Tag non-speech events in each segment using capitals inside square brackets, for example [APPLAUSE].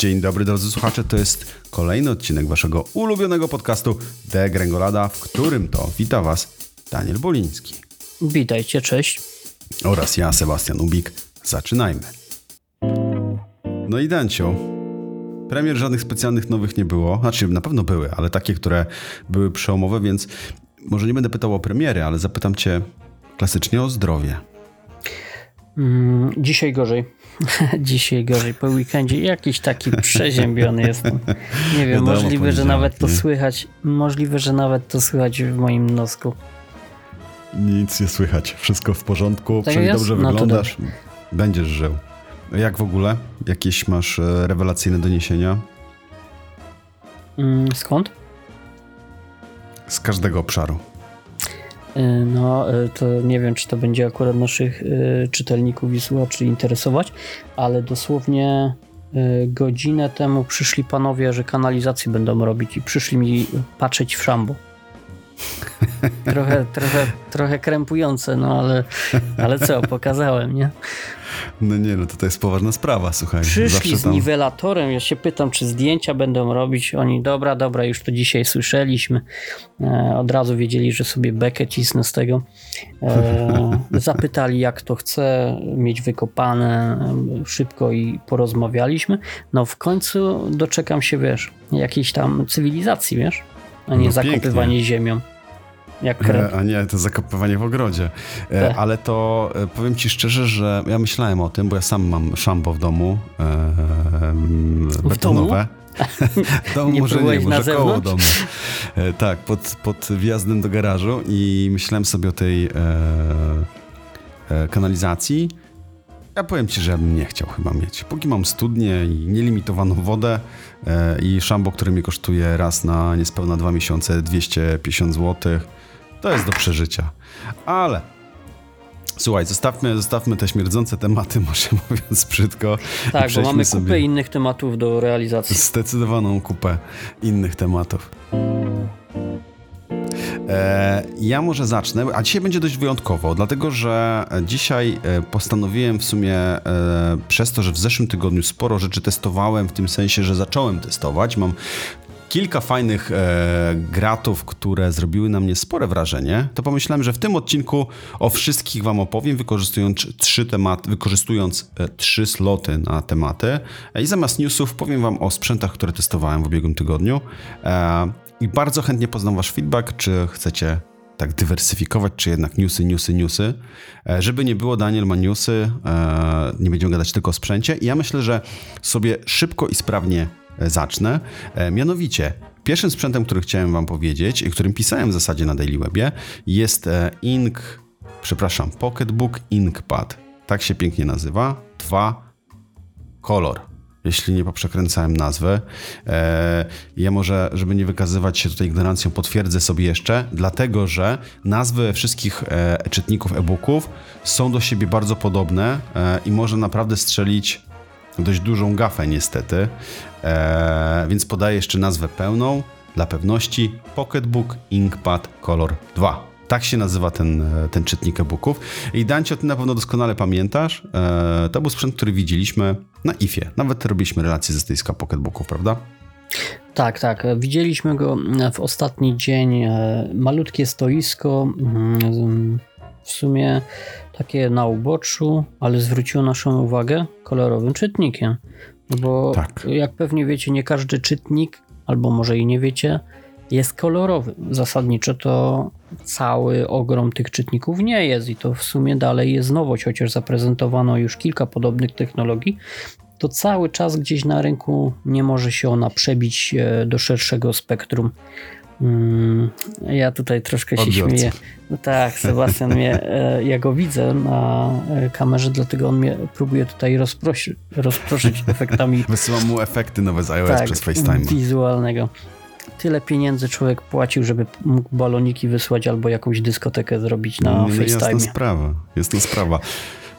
Dzień dobry drodzy słuchacze, to jest kolejny odcinek waszego ulubionego podcastu The Gręgolada, w którym to wita was Daniel Boliński. Witajcie, cześć. Oraz ja, Sebastian Ubik. Zaczynajmy. No i Dancio, premier żadnych specjalnych nowych nie było. Znaczy, na pewno były, ale takie, które były przełomowe, więc może nie będę pytał o premiery, ale zapytam cię klasycznie o zdrowie. Mm, dzisiaj gorzej. [LAUGHS] dzisiaj gorzej po weekendzie. Jakiś taki przeziębiony jestem. Nie wiem, Wiadomo, możliwe, że nawet to nie? słychać. Możliwe, że nawet to słychać w moim nosku. Nic nie słychać. Wszystko w porządku. Tak Przecież dobrze no wyglądasz. Będziesz żył. Jak w ogóle? Jakieś masz e, rewelacyjne doniesienia? Mm, skąd? Z każdego obszaru. E, no, e, to nie wiem, czy to będzie akurat naszych czytelników i słuchaczy interesować, ale dosłownie godzinę temu przyszli panowie, że kanalizację będą robić i przyszli mi patrzeć w szambo. Trochę, trochę, trochę krępujące, no ale, ale co, pokazałem, nie? No nie, no to, to jest poważna sprawa, słuchaj. Przyszli z niwelatorem, ja się pytam, czy zdjęcia będą robić. Oni, dobra, dobra, już to dzisiaj słyszeliśmy. E, od razu wiedzieli, że sobie bekę cisnę z tego. E, [LAUGHS] zapytali, jak to chce mieć wykopane szybko i porozmawialiśmy. No w końcu doczekam się, wiesz, jakiejś tam cywilizacji, wiesz, a nie no, zakopywanie ziemią. Jak e, A nie, to zakopywanie w ogrodzie. E, tak. Ale to e, powiem ci szczerze, że ja myślałem o tym, bo ja sam mam szambo w domu. W betonowe. [LAUGHS] W domu nie może nie, może koło domu. tak, pod, pod wjazdem do garażu i myślałem sobie o tej e, e, kanalizacji. Ja powiem ci, że ja bym nie chciał chyba mieć. Póki mam studnię i nielimitowaną wodę e, i szambo, które mi kosztuje raz na niespełna dwa miesiące 250 złotych, to jest do przeżycia. Ale Słuchaj, zostawmy, zostawmy te śmierdzące tematy, [LAUGHS] może mówiąc brzydko. Tak, bo mamy kupę innych tematów do realizacji. Zdecydowaną kupę innych tematów. E, ja może zacznę, a dzisiaj będzie dość wyjątkowo, dlatego że dzisiaj e, postanowiłem w sumie e, przez to, że w zeszłym tygodniu sporo rzeczy testowałem, w tym sensie, że zacząłem testować. Mam kilka fajnych e, gratów, które zrobiły na mnie spore wrażenie, to pomyślałem, że w tym odcinku o wszystkich Wam opowiem, wykorzystując trzy tematy, wykorzystując e, trzy sloty na tematy. E, I zamiast newsów powiem Wam o sprzętach, które testowałem w ubiegłym tygodniu. E, I bardzo chętnie poznam Wasz feedback, czy chcecie tak dywersyfikować, czy jednak newsy, newsy, newsy. E, żeby nie było, Daniel ma newsy, e, nie będziemy gadać tylko o sprzęcie. I ja myślę, że sobie szybko i sprawnie zacznę. E, mianowicie, pierwszym sprzętem, który chciałem Wam powiedzieć i którym pisałem w zasadzie na Daily Webie, jest e, Ink, przepraszam, Pocketbook Inkpad. Tak się pięknie nazywa. 2 Color jeśli nie poprzekręcałem nazwę. Ja może, żeby nie wykazywać się tutaj ignorancją, potwierdzę sobie jeszcze, dlatego że nazwy wszystkich czytników e-booków są do siebie bardzo podobne i może naprawdę strzelić dość dużą gafę niestety, eee, więc podaję jeszcze nazwę pełną dla pewności Pocketbook Inkpad Color 2. Tak się nazywa ten, e, ten czytnik e-booków. I Dancio, ty na pewno doskonale pamiętasz. Eee, to był sprzęt, który widzieliśmy na IFie. Nawet robiliśmy relacje ze stoiska Pocketbooków, prawda? Tak, tak. Widzieliśmy go w ostatni dzień. E, malutkie stoisko. Mm, w sumie takie na uboczu, ale zwróciło naszą uwagę kolorowym czytnikiem. Bo tak. jak pewnie wiecie, nie każdy czytnik, albo może i nie wiecie, jest kolorowy. Zasadniczo to cały ogrom tych czytników nie jest i to w sumie dalej jest nowość, chociaż zaprezentowano już kilka podobnych technologii, to cały czas gdzieś na rynku nie może się ona przebić e, do szerszego spektrum Mm, ja tutaj troszkę się śmieję. No tak, Sebastian mnie, [LAUGHS] e, ja go widzę na e, kamerze, dlatego on mnie próbuje tutaj rozprosi, rozproszyć [LAUGHS] efektami. Wysyłam mu efekty nowe z iOS tak, przez FaceTime. wizualnego. Tyle pieniędzy człowiek płacił, żeby mógł baloniki wysłać albo jakąś dyskotekę zrobić na no, FaceTime. Jasna sprawa, jasna sprawa.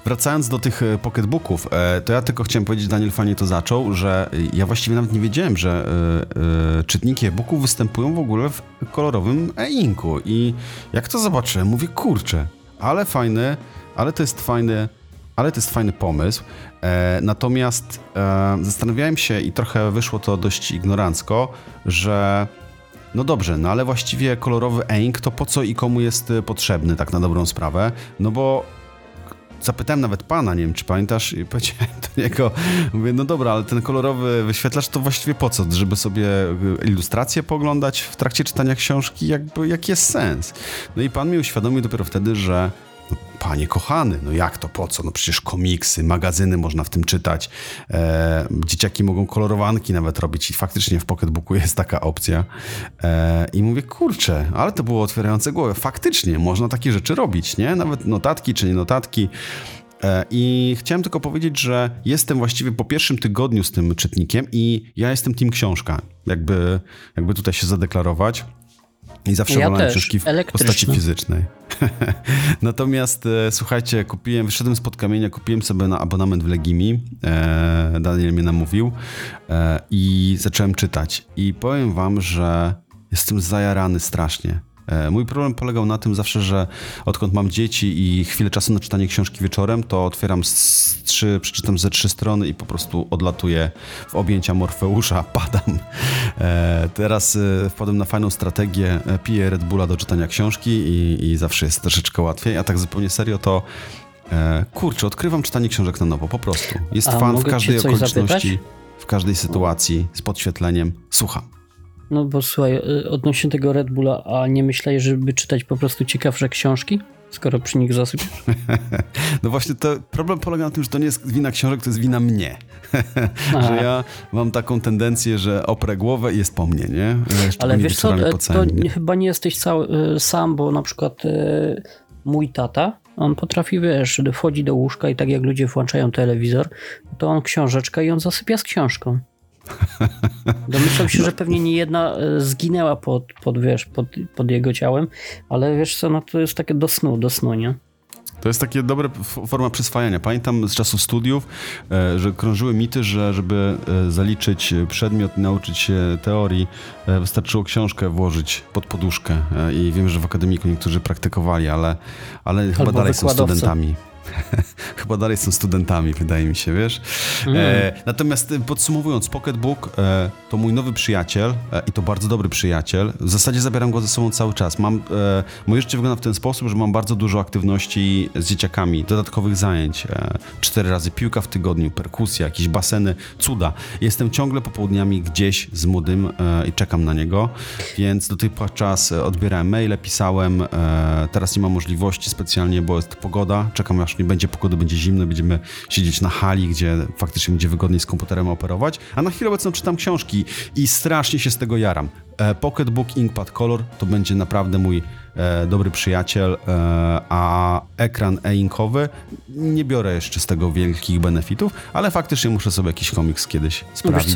Wracając do tych e, pocketbooków, e, to ja tylko chciałem powiedzieć, Daniel fajnie to zaczął, że ja właściwie nawet nie wiedziałem, że e, czytniki e-booków występują w ogóle w kolorowym e-inku i jak to zobaczyłem, mówię, kurczę, ale fajne, ale to jest fajne, ale to jest fajny pomysł. E, natomiast e, zastanawiałem się i trochę wyszło to dość ignorancko, że no dobrze, no ale właściwie kolorowy ink to po co i komu jest e, potrzebny tak na dobrą sprawę? No bo zapytałem nawet pana, nie wiem czy pamiętasz, i powiedziałem do niego, mówię, no dobra, ale ten kolorowy wyświetlacz to właściwie po co? Żeby sobie e, ilustracje poglądać w trakcie czytania książki? Jakby, jaki jest sens? No i pan mi uświadomił dopiero wtedy, że panie kochany, no jak to, po co? No przecież komiksy, magazyny można w tym czytać. E, dzieciaki mogą kolorowanki nawet robić i faktycznie w Pocketbooku jest taka opcja. E, I mówię, kurczę, ale to było otwierające głowę. Faktycznie można takie rzeczy robić, nie? Nawet notatki czy nie notatki. E, I chciałem tylko powiedzieć, że jestem właściwie po pierwszym tygodniu z tym czytnikiem i ja jestem team książka. Jakby, jakby tutaj się zadeklarować. I zawsze Ja wolałem też, książki w elektryczne. postaci fizycznej. [LAUGHS] Natomiast e, słuchajcie, kupiłem, wyszedłem spod kamienia, kupiłem sobie na abonament w Legimi. E, Daniel mnie namówił e, i zacząłem czytać. I powiem wam, że jestem zajarany strasznie. E, Mój problem polegał na tym zawsze, że odkąd mam dzieci i chwilę czasu na czytanie książki wieczorem, to otwieram z trzy, przeczytam ze trzy strony i po prostu odlatuję w objęcia Morfeusza, [LAUGHS] padam. E, teraz e, wpadłem na fajną strategię, piję Red Bulla do czytania książki i, i zawsze jest troszeczkę łatwiej, a tak zupełnie serio to kurczę, odkrywam czytanie książek na nowo, po prostu. Jest A fan w każdej okoliczności, zapytać? w każdej sytuacji, z podświetleniem. Słucham. No bo słuchaj, y, odnośnie tego Red Bulla, a nie myślałeś, żeby czytać po prostu ciekawsze książki? Skoro przy nich zasypiasz? [LAUGHS] No właśnie, to problem polega na tym, że to nie jest wina książek, to jest wina mnie. [LAUGHS] Że ja mam taką tendencję, że oprę głowę i jest po mnie, nie? Ale Szczególnie wiesz co, to nie- chyba nie jesteś cały, y, sam, bo na przykład y, mój tata, on potrafi, wiesz, wchodzi do łóżka i tak jak ludzie włączają telewizor, to on książeczka i on zasypia z książką. [LAUGHS] Domyślam się, że pewnie nie jedna y, zginęła pod, pod, wiesz, pod, pod jego ciałem, ale wiesz co, no to jest takie do snu, do snu, nie? To jest takie dobre f- forma przyswajania. Pamiętam z czasów studiów, e, że krążyły mity, że żeby e, zaliczyć przedmiot nauczyć się teorii, e, wystarczyło książkę włożyć pod poduszkę. E, I wiem, że w akademiku niektórzy praktykowali, ale, ale chyba dalej są studentami. [LAUGHS] chyba dalej są studentami, wydaje mi się, wiesz. E, natomiast e, podsumowując, Pocketbook e, to mój nowy przyjaciel e, i to bardzo dobry przyjaciel. W zasadzie zabieram go ze sobą cały czas. Mam, e, moje życie wygląda w ten sposób, że mam bardzo dużo aktywności z dzieciakami, dodatkowych zajęć. E, cztery razy piłka w tygodniu, perkusja, jakieś baseny, cuda. Jestem ciągle popołudniami gdzieś z młodym i czekam na niego, więc do tej pory czas odbierałem maile, pisałem. Teraz nie mam możliwości specjalnie, bo jest pogoda. Czekam aż nie będzie pogody, będzie zimno, będziemy siedzieć na hali, gdzie faktycznie będzie wygodniej z komputerem operować. A na chwilę obecną czytam książki i strasznie się z tego jaram. E, Pocketbook Inkpad Color to będzie naprawdę mój e, dobry przyjaciel, e, a ekran e-inkowy nie biorę jeszcze z tego wielkich benefitów, ale faktycznie muszę sobie jakiś komiks kiedyś sprawdzić.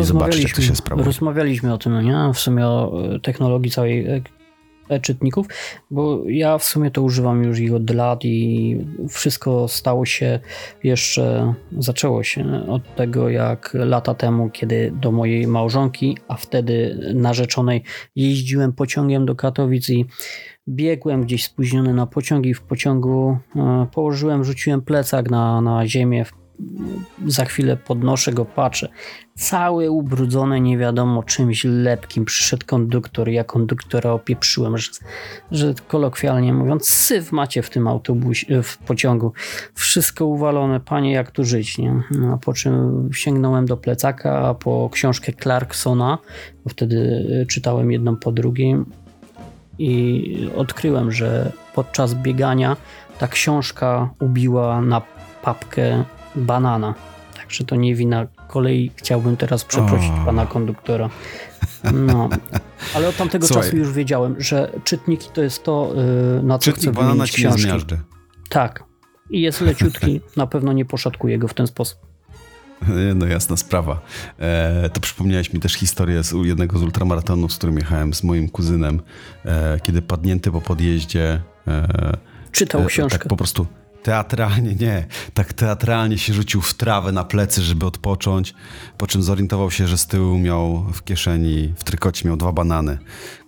I zobaczyć, jak to się rozmawialiśmy, o tym, no nie? W sumie o technologii całej e, e-czytników, bo ja w sumie to używam już ich od lat i wszystko stało się jeszcze, zaczęło się od tego jak lata temu, kiedy do mojej małżonki, a wtedy narzeczonej jeździłem pociągiem do Katowic i biegłem gdzieś spóźniony na pociąg i w pociągu e, położyłem, rzuciłem plecak na, na ziemię, w- za chwilę podnoszę go, patrzę. Cały ubrudzony nie wiadomo czymś lepkim. Przyszedł konduktor, ja konduktora opieprzyłem, że, że kolokwialnie mówiąc, syf macie w tym autobusie, w pociągu. Wszystko uwalone, panie, jak tu żyć, nie? No, A po czym sięgnąłem do plecaka, a po książkę Clarksona, bo wtedy y, czytałem jedną po drugiej i odkryłem, że podczas biegania ta książka ubiła na papkę banana. Także to nie wina kolei. Chciałbym teraz przeprosić O. pana konduktora. No, ale od tamtego Słuchaj. czasu już wiedziałem, że czytniki to jest to, yy, na co chcę Czytnik banana wymienić książki. Tak. I jest leciutki, [LAUGHS] na pewno nie poszatkuje go w ten sposób. No jasna sprawa. E, to przypomniałeś mi też historię z jednego z ultramaratonów, z którym jechałem z moim kuzynem, e, kiedy padnięty po podjeździe e, Czytał e, książkę. tak po prostu teatralnie, nie, tak teatralnie się rzucił w trawę na plecy, żeby odpocząć, po czym zorientował się, że z tyłu miał w kieszeni, w trykocie miał dwa banany,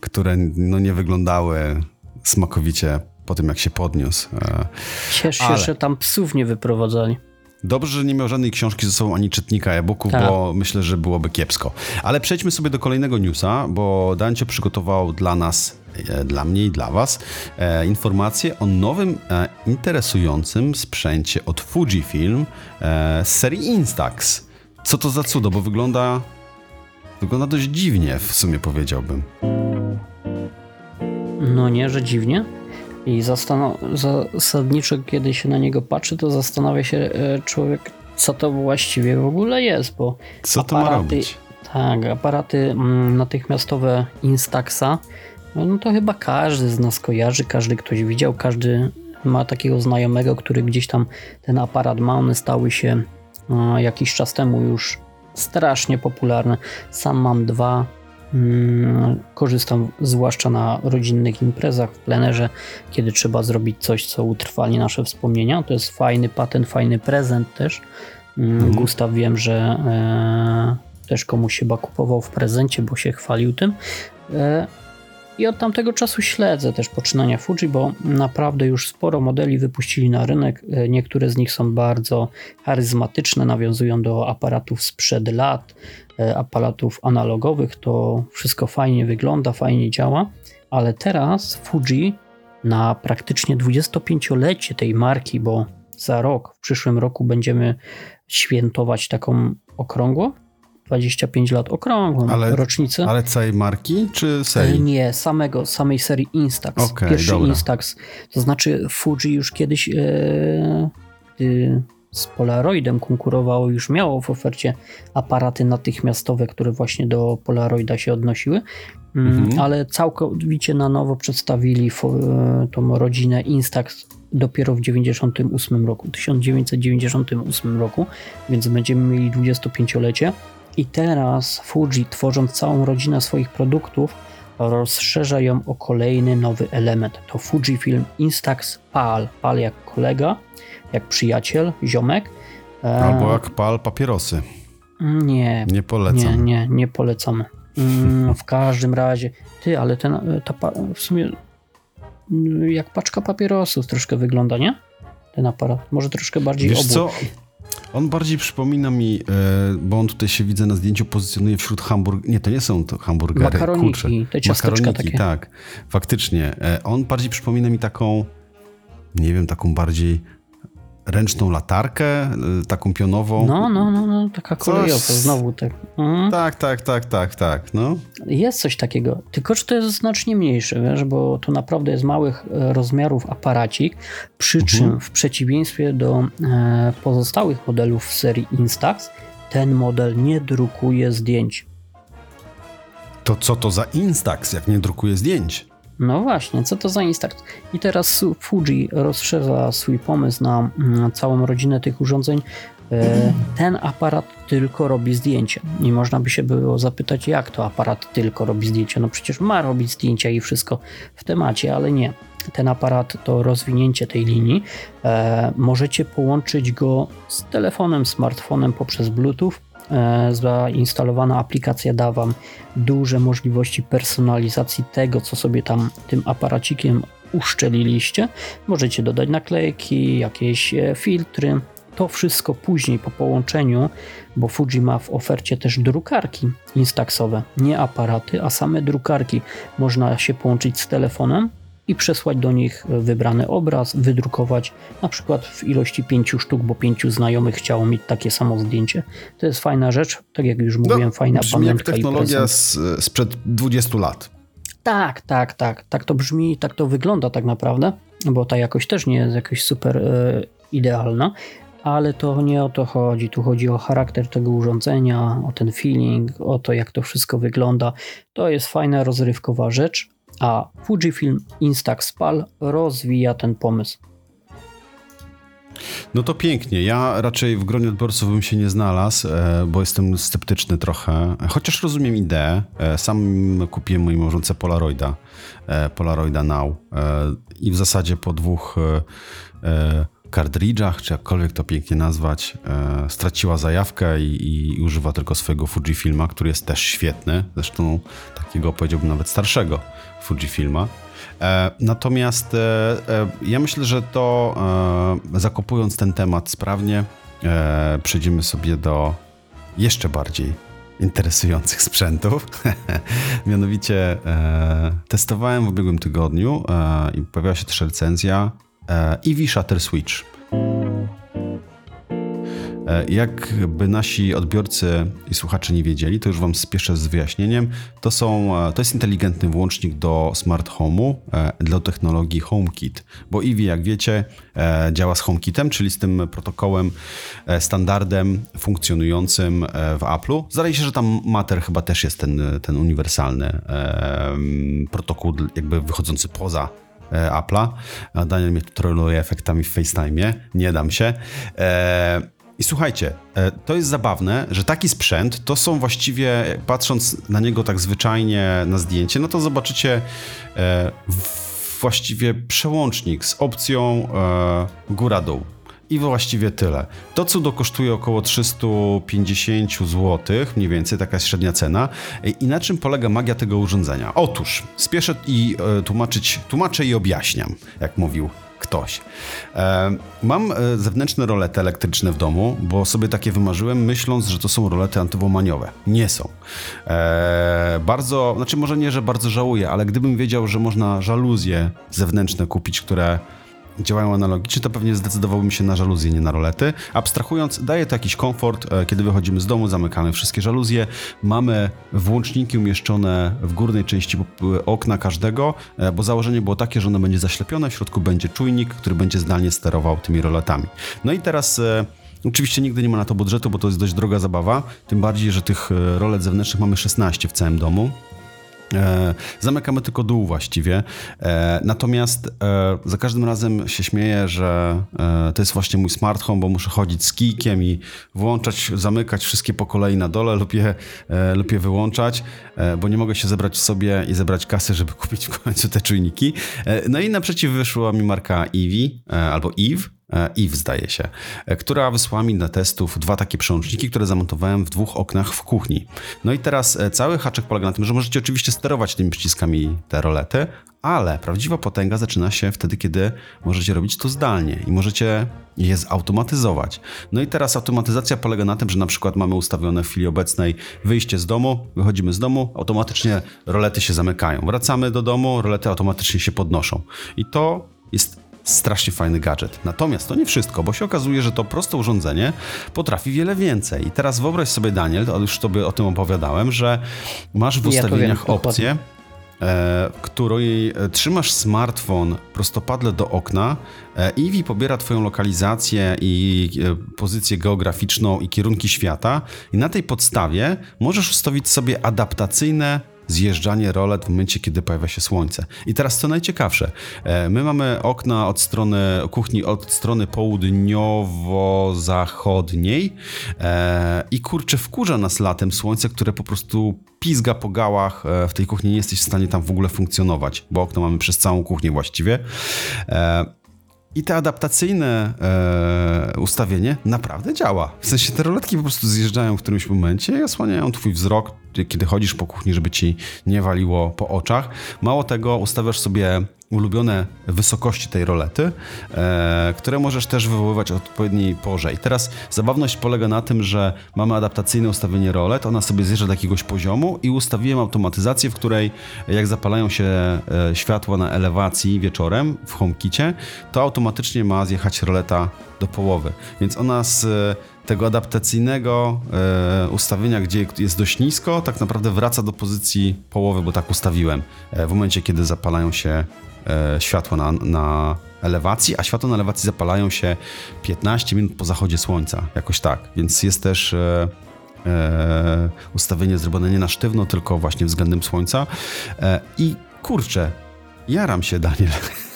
które no nie wyglądały smakowicie po tym jak się podniósł. E, Ciesz się, Ale- że tam psów nie wyprowadzali. Dobrze, że nie miał żadnej książki ze sobą ani czytnika e-booków, Tak. bo myślę, że byłoby kiepsko. Ale przejdźmy sobie do kolejnego newsa, bo Dancio przygotował dla nas, e, dla mnie i dla was e, informacje o nowym e, interesującym sprzęcie od Fujifilm e, z serii Instax. Co to za cudo, bo wygląda wygląda dość dziwnie w sumie powiedziałbym. No nie, że dziwnie. I zasadniczo, kiedy się na niego patrzy, to zastanawia się e, człowiek, co to właściwie w ogóle jest, bo Co to ma Aparaty- robić? tak, aparaty mm, natychmiastowe Instaxa, no, no to chyba każdy z nas kojarzy, każdy ktoś widział, każdy ma takiego znajomego, który gdzieś tam ten aparat ma, one stały się e, jakiś czas temu już strasznie popularne. Sam mam dwa, korzystam zwłaszcza na rodzinnych imprezach w plenerze, kiedy trzeba zrobić coś, co utrwali nasze wspomnienia. To jest fajny patent, fajny prezent też. Mm, Mhm. Gustaw wiem, że e, też komuś chyba kupował w prezencie, bo się chwalił tym. I od tamtego czasu śledzę też poczynania Fuji, bo naprawdę już sporo modeli wypuścili na rynek. E, Niektóre z nich są bardzo charyzmatyczne, nawiązują do aparatów sprzed lat, e, aparatów analogowych. To wszystko fajnie wygląda, fajnie działa, ale teraz Fuji na praktycznie 25-lecie tej marki, bo za rok, w przyszłym roku będziemy świętować taką okrągłą, 25 lat okrągłą Ale- rocznicę. Ale całej marki czy E, serii? Nie, samego, samej serii Instax. Okej, Pierwszy dobra. Instax. To znaczy Fuji już kiedyś, e, gdy z Polaroidem konkurowało, już miało w ofercie aparaty natychmiastowe, które właśnie do Polaroida się odnosiły, Mm, Mhm. ale całkowicie na nowo przedstawili e, tą rodzinę Instax dopiero w 98 roku, 1998 roku, więc będziemy mieli 25-lecie. I teraz Fuji, tworząc całą rodzinę swoich produktów, rozszerza ją o kolejny nowy element. To Fujifilm Instax PAL. PAL jak kolega, jak przyjaciel, ziomek. E, Albo jak pal papierosy. Nie, Nie polecam. nie, nie, nie polecamy. Mm, w każdym razie, ty, ale ten, e, ta, w sumie mm, jak paczka papierosów troszkę wygląda, nie? Ten aparat. Może troszkę bardziej Wiesz co? On bardziej przypomina mi, e, bo on tutaj się widzę na zdjęciu pozycjonuje wśród hamburgerów. Nie, to nie są to hamburgery. Makaroniki, kurczę. te ciasteczka Makaroniki, takie. tak. Faktycznie. E, on bardziej przypomina mi taką, nie wiem, taką bardziej ręczną latarkę, e, taką pionową. No, no, no, no, taka Coś- kolejowa, znowu tak. Mhm. Tak, tak, tak, tak, tak. No. Jest coś takiego, tylko że to jest znacznie mniejsze, wiesz, bo to naprawdę jest małych e, rozmiarów aparacik, przy czym Mhm. w przeciwieństwie do e, pozostałych modelów w serii Instax, ten model nie drukuje zdjęć. To co to za Instax, jak nie drukuje zdjęć? No właśnie, co to za Instax? I teraz Fuji rozszerza swój pomysł na mm, całą rodzinę tych urządzeń. E, Ten aparat tylko robi zdjęcia. I można by się było zapytać, jak to aparat tylko robi zdjęcia? No przecież ma robić zdjęcia i wszystko w temacie, ale nie. Ten aparat to rozwinięcie tej linii. E, możecie połączyć go z telefonem, smartfonem poprzez Bluetooth. E, zainstalowana aplikacja da Wam duże możliwości personalizacji tego, co sobie tam tym aparacikiem uszczeliliście. Możecie dodać naklejki, jakieś e, filtry. To wszystko później po połączeniu, bo Fuji ma w ofercie też drukarki instaxowe, nie aparaty, a same drukarki. Można się połączyć z telefonem i przesłać do nich wybrany obraz, wydrukować na przykład w ilości pięciu sztuk, bo pięciu znajomych chciało mieć takie samo zdjęcie. To jest fajna rzecz, tak jak już mówiłem, fajna No, brzmi jak technologia z, sprzed 20 lat. Tak, tak, tak. Tak to brzmi, tak to wygląda tak naprawdę, bo ta jakość też nie jest jakoś super e, idealna, ale to nie o to chodzi. Tu chodzi o charakter tego urządzenia, o ten feeling, o to, jak to wszystko wygląda. To jest fajna, rozrywkowa rzecz, a Fujifilm Instax PAL rozwija ten pomysł. No to pięknie. Ja raczej w gronie odbiorców bym się nie znalazł, e, bo jestem sceptyczny trochę. Chociaż rozumiem ideę. E, Sam kupiłem mojej małżonce Polaroida, e, Polaroida Now. I w zasadzie po dwóch kartridżach, czy jakkolwiek to pięknie nazwać, e, straciła zajawkę i, i używa tylko swojego Fujifilma, który jest też świetny, zresztą takiego powiedziałbym nawet starszego Fujifilma. E, natomiast e, e, ja myślę, że to e, zakopując ten temat sprawnie, e, przejdziemy sobie do jeszcze bardziej interesujących sprzętów. [LAUGHS] Mianowicie testowałem w ubiegłym tygodniu i pojawiła się też recenzja Eevee Shutter Switch. E, Jakby nasi odbiorcy i słuchacze nie wiedzieli, to już wam spieszę z wyjaśnieniem. To, są, e, to jest inteligentny włącznik do smart home'u e, dla technologii HomeKit, bo Eevee, jak wiecie, e, działa z HomeKitem, czyli z tym protokołem, e, standardem funkcjonującym e, w Apple'u. Zdaje się, że tam Matter chyba też jest ten, ten uniwersalny e, protokół, jakby wychodzący poza e, Apple'a. A Daniel mnie troluje efektami w FaceTime'ie. Nie dam się. E, I słuchajcie, e, to jest zabawne, że taki sprzęt to są właściwie, patrząc na niego tak zwyczajnie na zdjęcie, no to zobaczycie e, właściwie przełącznik z opcją e, góra-dół. I właściwie tyle. To cudo kosztuje około 350 zł, mniej więcej, taka jest średnia cena. I na czym polega magia tego urządzenia? Otóż, spieszę i e, tłumaczyć, tłumaczę i objaśniam, jak mówił ktoś. E, mam e, zewnętrzne rolety elektryczne w domu, bo sobie takie wymarzyłem, myśląc, że to są rolety antywomaniowe. Nie są. E, bardzo, znaczy może nie, że bardzo żałuję, ale gdybym wiedział, że można żaluzje zewnętrzne kupić, które działają analogicznie, to pewnie zdecydowałbym się na żaluzje, nie na rolety. Abstrahując, daje to jakiś komfort, e, kiedy wychodzimy z domu, zamykamy wszystkie żaluzje, mamy włączniki umieszczone w górnej części p- okna każdego, e, bo założenie było takie, że ono będzie zaślepione, w środku będzie czujnik, który będzie zdalnie sterował tymi roletami. No i teraz... e, Oczywiście nigdy nie ma na to budżetu, bo to jest dość droga zabawa, tym bardziej, że tych e, rolet zewnętrznych mamy 16 w całym domu. E, zamykamy tylko dół właściwie. E, natomiast e, za każdym razem się śmieję, że to jest właśnie mój smart home, bo muszę chodzić z kijkiem i włączać, zamykać wszystkie po kolei na dole lub je, lub je wyłączać, bo nie mogę się zebrać sobie i zebrać kasy, żeby [LAUGHS] kupić w końcu te czujniki. No i naprzeciw wyszła mi marka Eevee albo Eve. Eve zdaje się, e, która wysłała mi na testów dwa takie przełączniki, które zamontowałem w dwóch oknach w kuchni. No i teraz e, cały haczek polega na tym, że możecie oczywiście sterować tymi przyciskami te rolety, ale prawdziwa potęga zaczyna się wtedy, kiedy możecie robić to zdalnie i możecie je zautomatyzować. No i teraz automatyzacja polega na tym, że na przykład mamy ustawione w chwili obecnej wyjście z domu, wychodzimy z domu, automatycznie rolety się zamykają. Wracamy do domu, rolety automatycznie się podnoszą. I to jest strasznie fajny gadżet. Natomiast to nie wszystko, bo się okazuje, że to proste urządzenie potrafi wiele więcej. I teraz wyobraź sobie, Daniel, to już tobie o tym opowiadałem, że masz w Ja to wiem, ustawieniach opcję, e, w której trzymasz smartfon prostopadle do okna. Eevee pobiera Twoją lokalizację i e, pozycję geograficzną i kierunki świata, i na tej podstawie możesz ustawić sobie adaptacyjne zjeżdżanie rolet w momencie, kiedy pojawia się słońce. I teraz co najciekawsze, e, my mamy okna od strony kuchni, od strony południowo-zachodniej e, i kurczę, wkurza nas latem słońce, które po prostu pizga po gałach e, w tej kuchni, nie jesteś w stanie tam w ogóle funkcjonować, bo okno mamy przez całą kuchnię właściwie. I te adaptacyjne e, ustawienie naprawdę działa. W sensie te roletki po prostu zjeżdżają w którymś momencie i osłaniają twój wzrok, kiedy chodzisz po kuchni, żeby ci nie waliło po oczach. Mało tego, ustawiasz sobie ulubione wysokości tej rolety, e, które możesz też wywoływać o odpowiedniej porze. I teraz zabawność polega na tym, że mamy adaptacyjne ustawienie rolet, ona sobie zjeżdża do jakiegoś poziomu i ustawiłem automatyzację, w której jak zapalają się e, światła na elewacji wieczorem w HomeKicie, to automatycznie ma zjechać roleta do połowy. Więc ona z tego adaptacyjnego e, ustawienia, gdzie jest dość nisko, tak naprawdę wraca do pozycji połowy, bo tak ustawiłem. E, w momencie, kiedy zapalają się e, światła na, na elewacji, a światła na elewacji zapalają się 15 minut po zachodzie słońca, jakoś tak. Więc jest też e, e, ustawienie zrobione nie na sztywno, tylko właśnie względem słońca. E, I kurczę, jaram się, Daniel. [LAUGHS]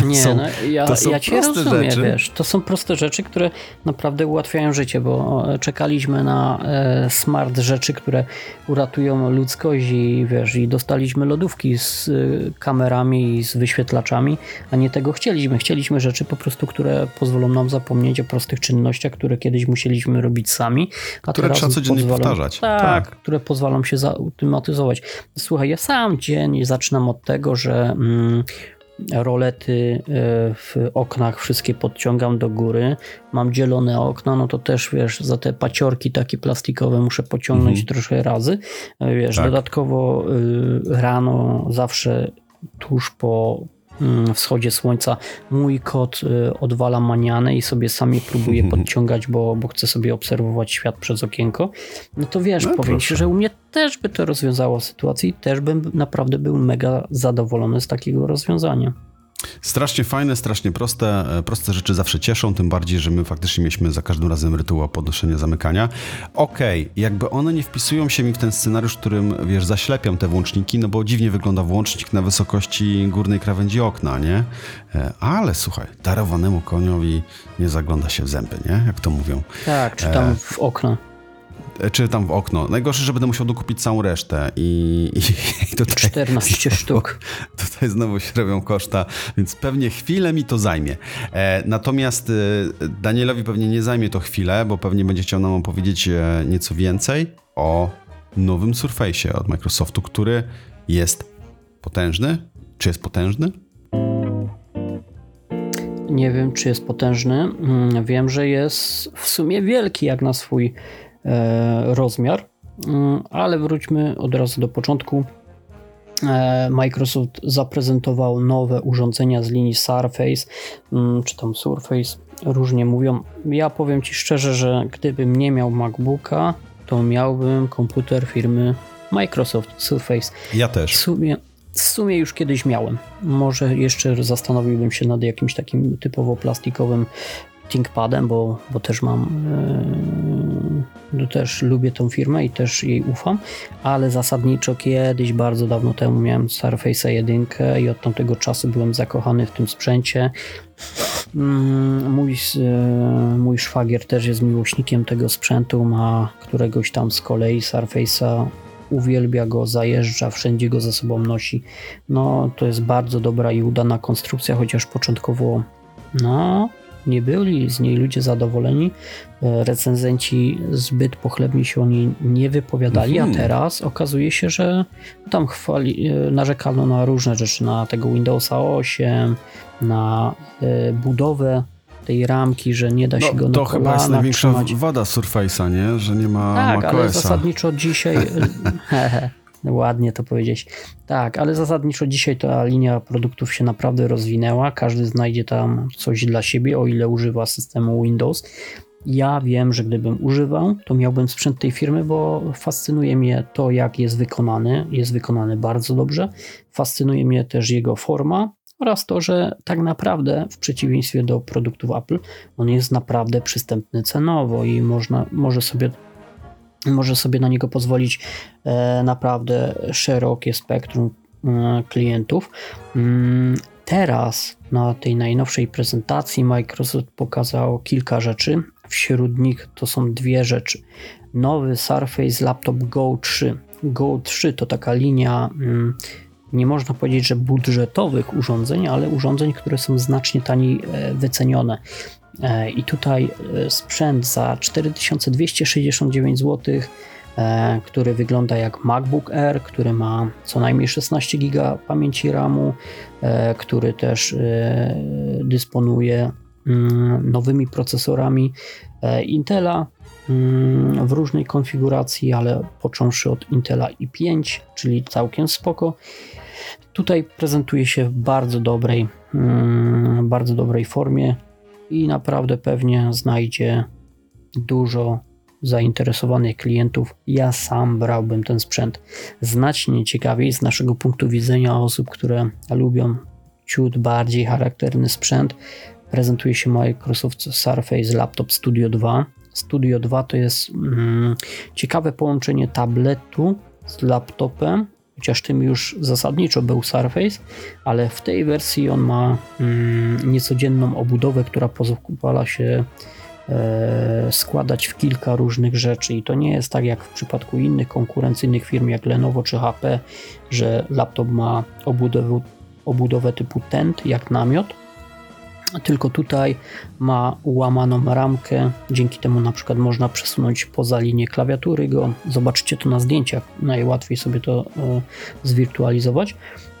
To Nie, są, no, ja, to są ja cię rozumiem, rzeczy. wiesz, to są proste rzeczy, które naprawdę ułatwiają życie, bo czekaliśmy na e, smart rzeczy, które uratują ludzkość i wiesz, i dostaliśmy lodówki z e, kamerami i z wyświetlaczami, a nie tego chcieliśmy. Chcieliśmy rzeczy po prostu, które pozwolą nam zapomnieć o prostych czynnościach, które kiedyś musieliśmy robić sami, a Które trzeba codziennie pozwolą, powtarzać. Tak, Tak. które pozwolą się zautomatyzować. Słuchaj, ja sam dzień zaczynam od tego, że mm, rolety e, w oknach wszystkie podciągam do góry. Mam dzielone okna, no to też wiesz, za te paciorki takie plastikowe muszę pociągnąć Mhm. trochę razy. E, Wiesz, Tak. dodatkowo y, rano zawsze tuż po wschodzie słońca mój kot y, odwala manianę i sobie sami próbuje [LAUGHS] podciągać, bo, bo chce sobie obserwować świat przez okienko. No to wiesz, No powiem ci, że u mnie też by to rozwiązało sytuację i też bym naprawdę był mega zadowolony z takiego rozwiązania. Strasznie fajne, strasznie proste. E, Proste rzeczy zawsze cieszą, tym bardziej, że my faktycznie mieliśmy za każdym razem rytuał podnoszenia zamykania. Okej, jakby one nie wpisują się mi w ten scenariusz, w którym, wiesz, zaślepiam te włączniki, no bo dziwnie wygląda włącznik na wysokości górnej krawędzi okna, nie? E, Ale słuchaj, darowanemu koniowi nie zagląda się w zęby, nie? Jak to mówią. Tak, czy tam w okno. Czy tam w okno. Najgorsze, że będę musiał dokupić całą resztę i, i tutaj... 14 sztuk. Tutaj znowu się robią koszta, więc pewnie chwilę mi to zajmie. E, natomiast e, Danielowi pewnie nie zajmie to chwilę, bo pewnie będzie chciał nam opowiedzieć e, nieco więcej o nowym Surface'ie od Microsoftu, który jest potężny. Czy jest potężny? Nie wiem, czy jest potężny. Mm, Wiem, że jest w sumie wielki jak na swój rozmiar, Mm, ale wróćmy od razu do początku. E, Microsoft zaprezentował nowe urządzenia z linii Surface, mm, czy tam Surface, różnie mówią. Ja powiem Ci szczerze, że gdybym nie miał MacBooka, to miałbym komputer firmy Microsoft Surface. Ja W też. sumie, w sumie już kiedyś miałem. Może jeszcze zastanowiłbym się nad jakimś takim typowo plastikowym ThinkPadem, bo, bo też mam, no też lubię tą firmę i też jej ufam, ale zasadniczo kiedyś, bardzo dawno temu miałem Surface'a 1 i od tamtego czasu byłem zakochany w tym sprzęcie. Mm, Mój, e, mój szwagier też jest miłośnikiem tego sprzętu, ma któregoś tam z kolei Surface'a uwielbia go, zajeżdża, wszędzie go ze sobą nosi. No, to jest bardzo dobra i udana konstrukcja, chociaż początkowo, no, nie byli z niej ludzie zadowoleni. E, Recenzenci zbyt pochlebnie się o niej nie wypowiadali, Mhm. a teraz okazuje się, że tam chwali, e, narzekano na różne rzeczy, na tego Windowsa 8, na e, budowę tej ramki, że nie da się go No, na to chyba jest największa trzymać. wada Surface'a, nie? Że nie ma Tak, ale zasadniczo dzisiaj. [LAUGHS] Ładnie to powiedzieć. Tak, ale zasadniczo dzisiaj ta linia produktów się naprawdę rozwinęła. Każdy znajdzie tam coś dla siebie, o ile używa systemu Windows. Ja wiem, że gdybym używał, to miałbym sprzęt tej firmy, bo fascynuje mnie to, jak jest wykonany. Jest wykonany bardzo dobrze. Fascynuje mnie też jego forma oraz to, że tak naprawdę w przeciwieństwie do produktów Apple, on jest naprawdę przystępny cenowo i można, może sobie może sobie na niego pozwolić e, naprawdę szerokie spektrum e, klientów. Mm, Teraz na tej najnowszej prezentacji Microsoft pokazał kilka rzeczy. Wśród nich to są dwie rzeczy. Nowy Surface Laptop Go 3. Go 3 to taka linia, mm, nie można powiedzieć, że budżetowych urządzeń, ale urządzeń, które są znacznie taniej e, wycenione. E, I tutaj e, sprzęt za 4269 zł, e, który wygląda jak MacBook Air, który ma co najmniej 16 GB pamięci RAMu, który też dysponuje mm, nowymi procesorami Intela mm, w różnej konfiguracji, ale począwszy od Intela i5, czyli całkiem spoko. Tutaj prezentuje się w bardzo dobrej, mm, bardzo dobrej formie i naprawdę pewnie znajdzie dużo zainteresowanych klientów. Ja sam brałbym ten sprzęt. Znacznie ciekawiej z naszego punktu widzenia osób, które lubią ciut bardziej charakterny sprzęt, prezentuje się Microsoft Surface Laptop Studio 2. Studio 2 to jest mm, ciekawe połączenie tabletu z laptopem chociaż tym już zasadniczo był Surface, ale w tej wersji on ma mm, niecodzienną obudowę, która pozwala się e, składać w kilka różnych rzeczy. I to nie jest tak jak w przypadku innych konkurencyjnych firm jak Lenovo czy HP, że laptop ma obudowę, obudowę typu tent jak namiot, tylko tutaj ma ułamaną ramkę, dzięki temu na przykład można przesunąć poza linię klawiatury go. Zobaczycie to na zdjęciach, najłatwiej sobie to e, zwirtualizować.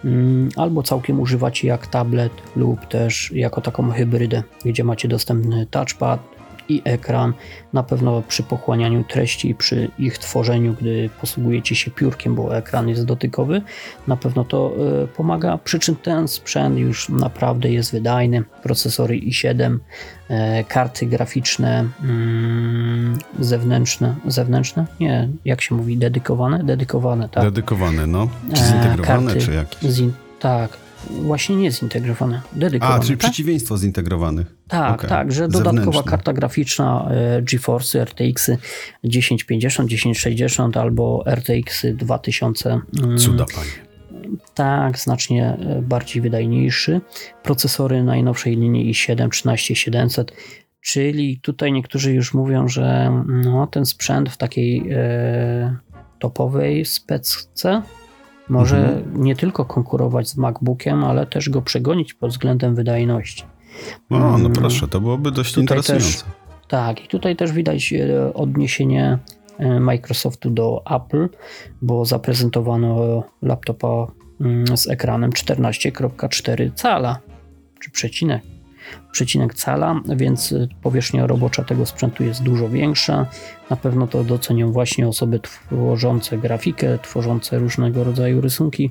Mm, Albo całkiem używacie jak tablet lub też jako taką hybrydę, gdzie macie dostępny touchpad i ekran. Na pewno przy pochłanianiu treści i przy ich tworzeniu, gdy posługujecie się piórkiem, bo ekran jest dotykowy, na pewno to e, pomaga. Przy czym ten sprzęt już naprawdę jest wydajny. Procesory i7, e, karty graficzne mm, zewnętrzne, zewnętrzne? Nie, jak się mówi, dedykowane? Dedykowane, tak. Dedykowany, no. Czy E, zintegrowany, karty czy jaki? Zin- tak, właśnie nie zintegrowane, dedykowane. A, czyli tak? przeciwieństwo zintegrowanych. Tak, Okej. tak, że dodatkowa Zewnętrzne. karta graficzna e, GeForce RTX 1050, 1060 albo RTX 2000. mm, Cuda, panie. Tak, znacznie e, bardziej wydajniejszy. Procesory najnowszej linii i7 13700, czyli tutaj niektórzy już mówią, że no, ten sprzęt w takiej e, topowej specce może Mhm. nie tylko konkurować z MacBookiem, ale też go przegonić pod względem wydajności. O, no Mm. proszę, to byłoby dość Tutaj interesujące. Tak, i tutaj też widać e, odniesienie e, Microsoftu do Apple, bo zaprezentowano laptopa mm, z ekranem 14,4 cala, czy przecinek. Przecinek cala, więc e, powierzchnia robocza tego sprzętu jest dużo większa. Na pewno to docenią właśnie osoby tworzące grafikę, tworzące różnego rodzaju rysunki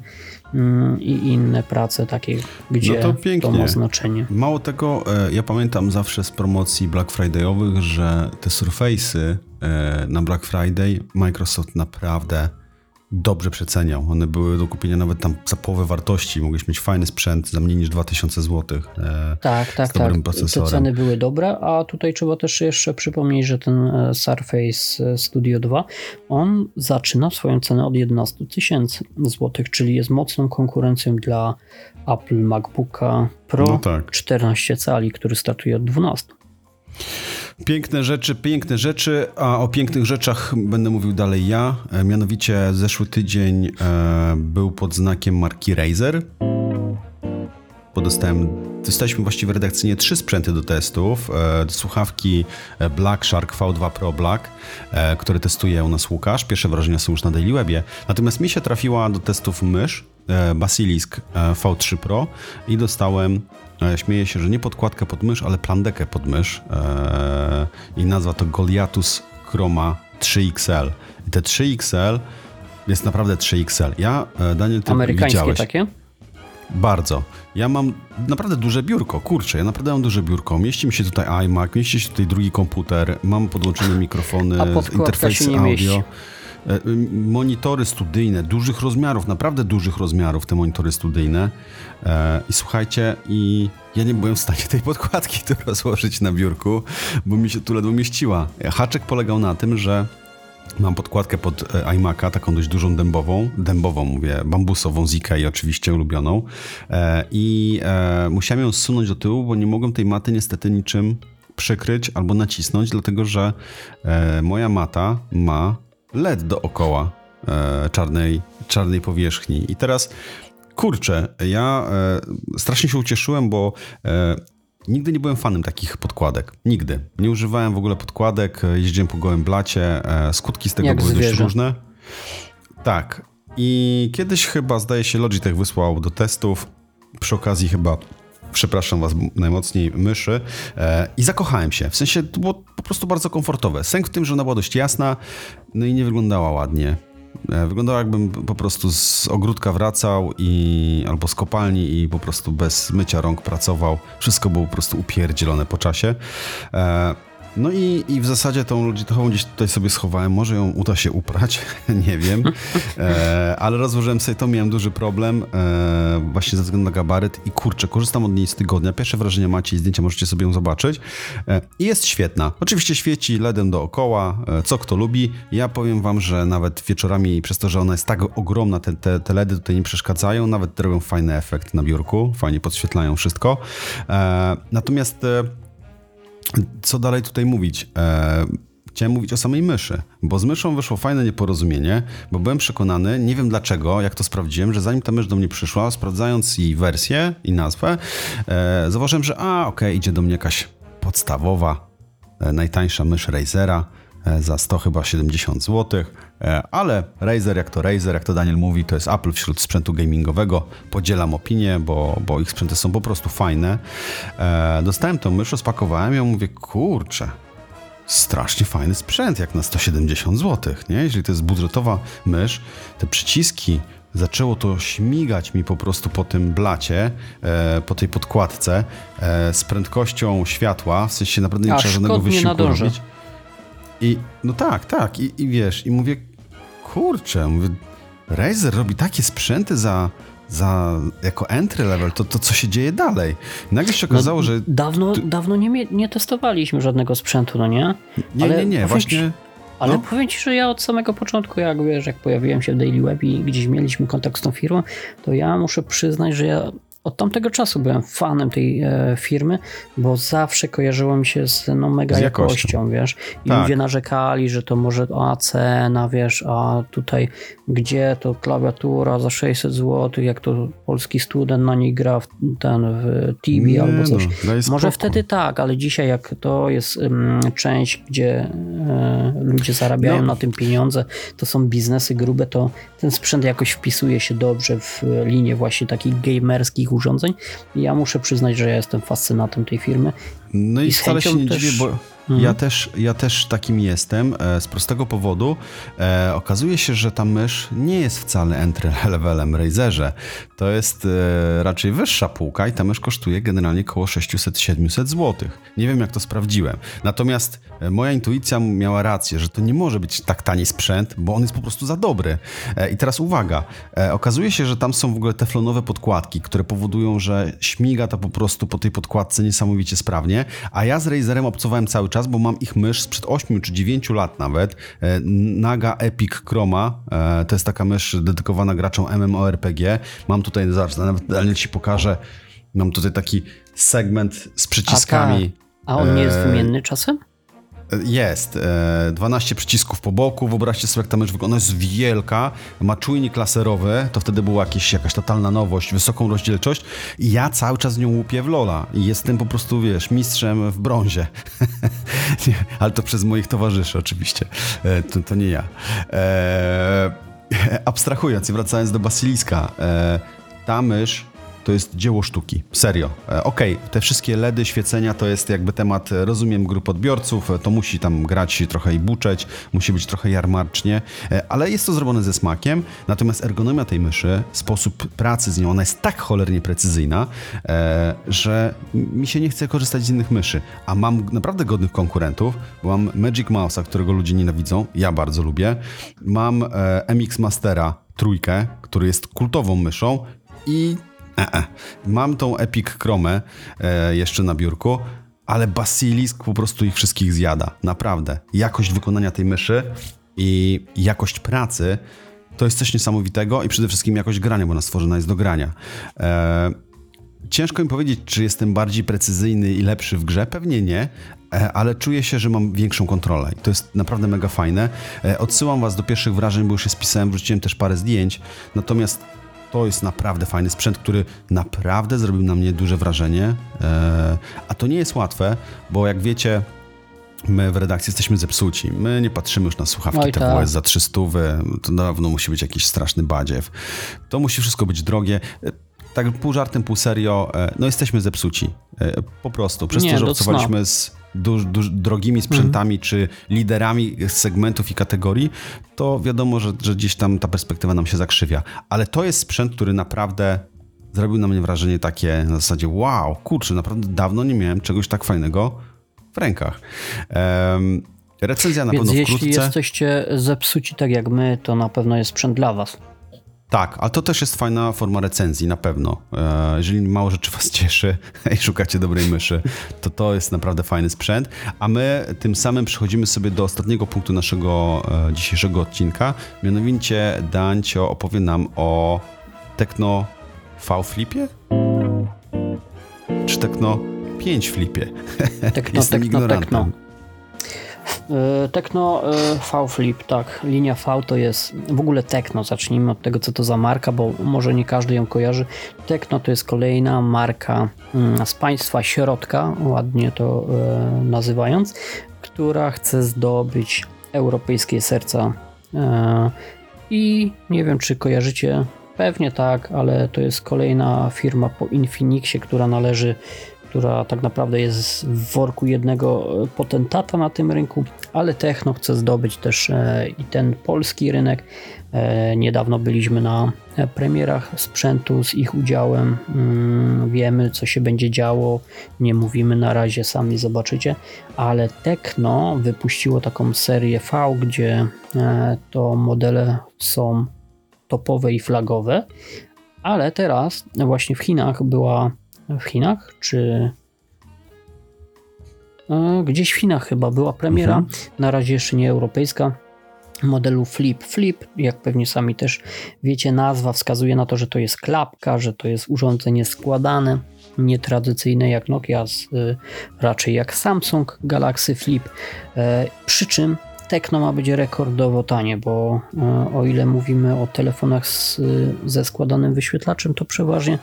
mm, i inne prace takie, gdzie No to to ma znaczenie. Mało tego, e, ja pamiętam zawsze z promocji Black Friday'owych, że te Surface'y e, na Black Friday Microsoft naprawdę dobrze przeceniał. One były do kupienia nawet tam za połowę wartości. Mogłeś mieć fajny sprzęt za mniej niż 2000 zł. E, Tak, tak, z dobrym tak. Te procesorem. ceny były dobre, a tutaj trzeba też jeszcze przypomnieć, że ten e, Surface Studio 2, on zaczyna swoją cenę od 11 tysięcy złotych, czyli jest mocną konkurencją dla Apple MacBooka Pro No tak. 14 cali, który startuje od 12. Piękne rzeczy, piękne rzeczy, a o pięknych rzeczach będę mówił dalej ja. E, Mianowicie zeszły tydzień e, był pod znakiem marki Razer. Bo dostałem, dostaliśmy właściwie redakcyjnie trzy sprzęty do testów. E, słuchawki Black Shark V2 Pro Black, które testuje u nas Łukasz. Pierwsze wrażenia są już na Daily Webie. Natomiast mi się trafiła do testów mysz Basilisk e, V3 Pro i dostałem, e, śmieję się, że nie podkładkę pod mysz, ale plandekę pod mysz e, i nazwa to Goliathus Chroma 3XL. I te 3XL jest naprawdę 3XL. Ja, e, Daniel, ty Amerykańskie widziałeś. takie? Bardzo. Ja mam naprawdę duże biurko, kurczę, ja naprawdę mam duże biurko. Mieści mi się tutaj iMac, mieści się tutaj drugi komputer, mam podłączone mikrofony, nie audio. mieści. E, Monitory studyjne, dużych rozmiarów, naprawdę dużych rozmiarów te monitory studyjne. E, I słuchajcie, i ja nie byłem w stanie tej podkładki tu rozłożyć na biurku, bo mi się tu ledwo mieściła. Haczek polegał na tym, że Mam podkładkę pod e, iMac'a, taką dość dużą dębową, dębową mówię, bambusową z Ikei oczywiście ulubioną e, i e, musiałem ją zsunąć do tyłu, bo nie mogłem tej maty niestety niczym przykryć albo nacisnąć, dlatego że e, moja mata ma LED dookoła e, czarnej, czarnej powierzchni i teraz kurczę, ja e, strasznie się ucieszyłem, bo e, Nigdy nie byłem fanem takich podkładek. Nigdy. Nie używałem w ogóle podkładek, e, jeździłem po gołym blacie. e, Skutki z tego Jak były dość zwierzę. różne. Tak. I kiedyś chyba, zdaje się, Logitech wysłał do testów. Przy okazji chyba, przepraszam was najmocniej, myszy. E, I zakochałem się. W sensie to było po prostu bardzo komfortowe. Sęk w tym, że ona była dość jasna, no i nie wyglądała ładnie. E, Wyglądało jakbym po prostu z ogródka wracał i albo z kopalni i po prostu bez mycia rąk pracował. Wszystko było po prostu upierdzielone po czasie. No i, i w zasadzie tą logitechową gdzieś tutaj sobie schowałem, może ją uda się uprać, [LAUGHS] nie wiem, e, ale rozłożyłem sobie to, miałem duży problem e, właśnie ze względu na gabaryt. I kurczę, korzystam od niej z tygodnia, pierwsze wrażenia macie i zdjęcia możecie sobie ją zobaczyć. E, i jest świetna. Oczywiście świeci LEDem dookoła, e, co kto lubi, ja powiem wam, że nawet wieczorami przez to, że ona jest tak ogromna, te, te, te LEDy tutaj nie przeszkadzają, nawet robią fajny efekt na biurku, fajnie podświetlają wszystko. E, natomiast e, co dalej tutaj mówić? E, chciałem mówić o samej myszy, bo z myszą wyszło fajne nieporozumienie, bo byłem przekonany, nie wiem dlaczego, jak to sprawdziłem, że zanim ta mysz do mnie przyszła, sprawdzając jej wersję i nazwę, e, zauważyłem, że a, okej, idzie do mnie jakaś podstawowa, e, najtańsza mysz Razera za 100 chyba 70 zł, e, ale Razer jak to Razer, jak to Daniel mówi, to jest Apple wśród sprzętu gamingowego. Podzielam opinię, bo, bo ich sprzęty są po prostu fajne. E, dostałem tą mysz, rozpakowałem ją, mówię, kurczę, strasznie fajny sprzęt, jak na 170 zł, nie? Jeżeli to jest budżetowa mysz, te przyciski, zaczęło to śmigać mi po prostu po tym blacie, e, po tej podkładce, e, z prędkością światła, w sensie naprawdę nie Aż trzeba żadnego wysiłku robić. I no tak, tak, i, i wiesz, i mówię, kurczę, mówię, Razer robi takie sprzęty za, za jako entry level, to, to co się dzieje dalej? I nagle się okazało, no, że Dawno, dawno nie, nie testowaliśmy żadnego sprzętu, no nie? nie, ale nie, nie, powiem właśnie... ci- Ale No. powiem ci, że ja od samego początku, jak wiesz, jak pojawiłem się w Daily Web i gdzieś mieliśmy kontakt z tą firmą, to ja muszę przyznać, że ja od tamtego czasu byłem fanem tej e, firmy, bo zawsze kojarzyło mi się z no, mega Z jakością. jakością, wiesz. I Tak. ludzie narzekali, że to może a cena, wiesz, a tutaj gdzie to klawiatura za 600 zł, jak to polski student na niej gra w ten w TV Nie albo coś. no, Może wtedy tak, ale dzisiaj jak to jest ym, część, gdzie e, ludzie zarabiają No. na tym pieniądze, to są biznesy grube, to ten sprzęt jakoś wpisuje się dobrze w linię właśnie takich gamerskich urządzeń. I ja muszę przyznać, że ja jestem fascynatem tej firmy. No i, I z wcale się nie też- dziwię, bo Mhm. ja, też, ja też takim jestem e, z prostego powodu. E, okazuje się, że ta mysz nie jest wcale entry levelem Razerze. To jest e, raczej wyższa półka i ta mysz kosztuje generalnie około 600-700 zł. Nie wiem jak to sprawdziłem. Natomiast moja intuicja miała rację, że to nie może być tak tani sprzęt, bo on jest po prostu za dobry. I teraz uwaga, okazuje się, że tam są w ogóle teflonowe podkładki, które powodują, że śmiga to po prostu po tej podkładce niesamowicie sprawnie, a ja z Razerem obcowałem cały czas, bo mam ich mysz sprzed 8 czy 9 lat nawet, e, Naga Epic Chroma, e, to jest taka mysz dedykowana graczom MMORPG, mam tutaj, zaraz, nawet Daniel ci pokażę, mam tutaj taki segment z przyciskami. A on nie jest E, wymienny czasem? Jest. E, 12 przycisków po boku. Wyobraźcie sobie, jak ta mysz wygląda. Ona jest wielka, ma czujnik laserowy. To wtedy była jakieś, jakaś totalna nowość, wysoką rozdzielczość. I ja cały czas nią łupię w Lola. I jestem po prostu, wiesz, mistrzem w brązie. [LAUGHS] ale to przez moich towarzyszy oczywiście. E, to, to nie ja. E, [LAUGHS] abstrahując i wracając do Basiliska. E, ta mysz to jest dzieło sztuki. Serio. E, Okej, te wszystkie LEDy, świecenia to jest jakby temat, e, rozumiem, grup odbiorców, e, to musi tam grać trochę i buczeć, musi być trochę jarmarcznie, ale jest to zrobione ze smakiem, natomiast ergonomia tej myszy, sposób pracy z nią, ona jest tak cholernie precyzyjna, że mi się nie chce korzystać z innych myszy, a mam naprawdę godnych konkurentów, bo mam Magic Mouse'a, którego ludzie nienawidzą, ja bardzo lubię, mam MX Mastera trójkę, który jest kultową myszą i E, e. Mam tą Epic Chromę e, jeszcze na biurku, ale Basilisk po prostu ich wszystkich zjada. Naprawdę. Jakość wykonania tej myszy i jakość pracy to jest coś niesamowitego i przede wszystkim jakość grania, bo ona stworzona jest do grania. E, Ciężko mi powiedzieć, czy jestem bardziej precyzyjny i lepszy w grze. Pewnie nie, e, ale czuję się, że mam większą kontrolę. I to jest naprawdę mega fajne. E, Odsyłam Was do pierwszych wrażeń, bo już je spisałem, wrzuciłem też parę zdjęć. Natomiast to jest naprawdę fajny sprzęt, który naprawdę zrobił na mnie duże wrażenie. E, A to nie jest łatwe, bo jak wiecie, my w redakcji jesteśmy zepsuci. My nie patrzymy już na słuchawki Oj, tak. TWS za 300, to dawno musi być jakiś straszny badziew. To musi wszystko być drogie. E, Tak pół żartem, pół serio, e, no jesteśmy zepsuci. Po prostu. Przez Nie, to, że obcowaliśmy z duż, duż, drogimi sprzętami, czy liderami segmentów i kategorii, to wiadomo, że, że gdzieś tam ta perspektywa nam się zakrzywia. Ale to jest sprzęt, który naprawdę zrobił na mnie wrażenie takie na zasadzie wow, kurczę, naprawdę dawno nie miałem czegoś tak fajnego w rękach. Em, recenzja na Więc pewno jeśli wkrótce. jesteście zepsuci tak jak my, to na pewno jest sprzęt dla was. Tak, a to też jest fajna forma recenzji, na pewno. E, Jeżeli mało rzeczy was cieszy [LAUGHS] i szukacie dobrej myszy, to to jest naprawdę fajny sprzęt. A my tym samym przechodzimy sobie do ostatniego punktu naszego e, dzisiejszego odcinka. Mianowicie Dancio opowie nam o Tekno V Flipie? Czy Tekno 5 Flipie? Tekno, [LAUGHS] Jestem tekno, ignorantem. tekno. E, Tekno e, V-Flip, tak. Linia V to jest w ogóle Tekno. Zacznijmy od tego, co to za marka, bo może nie każdy ją kojarzy. Tekno to jest kolejna marka mm, z państwa środka, ładnie to e, nazywając, która chce zdobyć europejskie serca. I nie wiem, czy kojarzycie. Pewnie tak, ale to jest kolejna firma po Infinixie, która należy która tak naprawdę jest w worku jednego e, potentata na tym rynku, ale Techno chce zdobyć też e, i ten polski rynek. E, Niedawno byliśmy na premierach sprzętu z ich udziałem. Mm, Wiemy, co się będzie działo. Nie mówimy na razie, sami zobaczycie, ale Techno wypuściło taką serię V, gdzie to modele są topowe i flagowe, ale teraz właśnie w Chinach była w Chinach, czy gdzieś w Chinach chyba była premiera, Mhm. na razie jeszcze nie europejska, modelu Flip. Flip, jak pewnie sami też wiecie, nazwa wskazuje na to, że to jest klapka, że to jest urządzenie składane, nietradycyjne jak Nokia, y, raczej jak Samsung Galaxy Flip. E, przy czym Tekno ma być rekordowo tanie, bo e, o ile mówimy o telefonach z, ze składanym wyświetlaczem, to przeważnie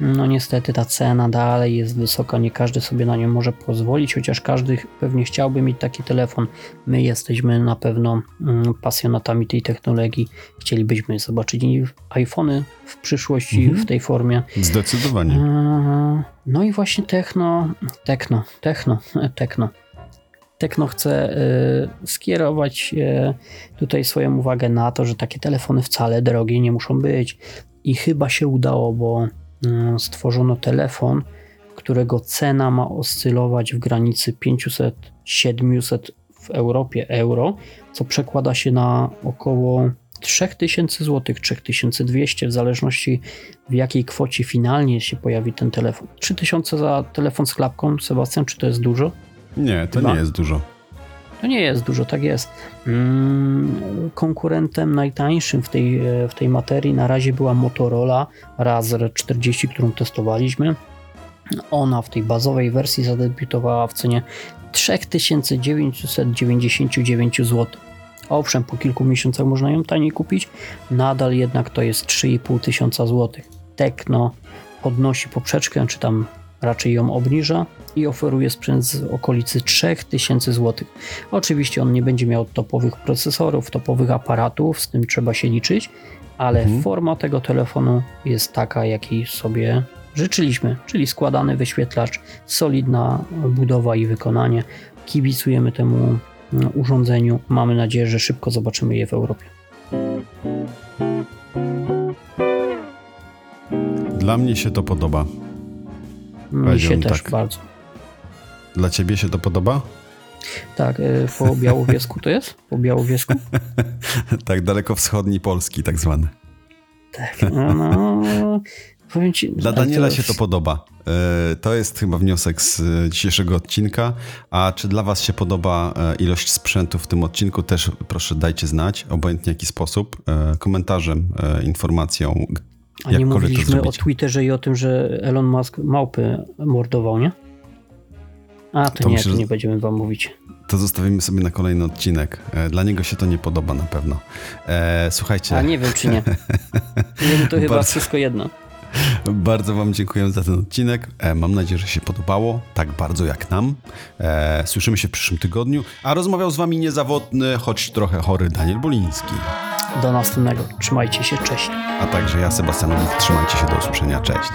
no niestety ta cena dalej jest wysoka, nie każdy sobie na nią może pozwolić, chociaż każdy pewnie chciałby mieć taki telefon. My jesteśmy na pewno mm, pasjonatami tej technologii. Chcielibyśmy zobaczyć iPhony w przyszłości Mhm. w tej formie. Zdecydowanie. Eee, No i właśnie Techno, Techno, Techno, [LAUGHS] Techno. Techno chce e, skierować e, tutaj swoją uwagę na to, że takie telefony wcale drogie nie muszą być. I chyba się udało, bo stworzono telefon, którego cena ma oscylować w granicy 500-700 w Europie euro, co przekłada się na około 3000 zł, 3200 w zależności w jakiej kwocie finalnie się pojawi ten telefon. 3000 za telefon z klapką, Sebastian, czy to jest dużo? Nie, to Chyba. nie jest dużo. To nie jest dużo, tak jest. Mm, konkurentem najtańszym w tej, w tej materii na razie była Motorola Razr 40, którą testowaliśmy. Ona w tej bazowej wersji zadebiutowała w cenie 3999 zł. Owszem, po kilku miesiącach można ją taniej kupić, nadal jednak to jest 3,5 tysiąca złotych. Tekno podnosi poprzeczkę, czy tam raczej ją obniża i oferuje sprzęt z okolicy 3000 zł. Oczywiście on nie będzie miał topowych procesorów, topowych aparatów, z tym trzeba się liczyć, ale Mhm. forma tego telefonu jest taka, jakiej sobie życzyliśmy, czyli składany wyświetlacz, solidna budowa i wykonanie. Kibicujemy temu mm, urządzeniu. Mamy nadzieję, że szybko zobaczymy je w Europie. Dla mnie się to podoba. Mi się też tak. bardzo. Dla ciebie się to podoba? Tak, y, po Białowiesku to jest? Po Białowiesku? [LAUGHS] tak, dalekowschodni Polski tak zwany. Tak. No, no, powiem ci, Dla Daniela się to podoba. E, To jest chyba wniosek z e, dzisiejszego odcinka. A czy dla Was się podoba e, ilość sprzętu w tym odcinku? Też proszę dajcie znać, obojętnie jaki sposób, e, komentarzem, e, informacją. A nie to mówiliśmy o. Twitterze i o tym, że Elon Musk małpy mordował, nie? A, to, To nie, myślę, to nie będziemy wam mówić. To zostawimy sobie na kolejny odcinek. E, Dla niego się to nie podoba na pewno. E, Słuchajcie. A nie wiem, czy nie. [LAUGHS] Jemu to chyba Bardzo- wszystko jedno. Bardzo Wam dziękuję za ten odcinek. E, Mam nadzieję, że się podobało, tak bardzo jak nam. E, Słyszymy się w przyszłym tygodniu, a rozmawiał z Wami niezawodny, choć trochę chory Daniel Boliński. Do następnego. Trzymajcie się, cześć. A także ja, Sebastian. Trzymajcie się do usłyszenia. Cześć.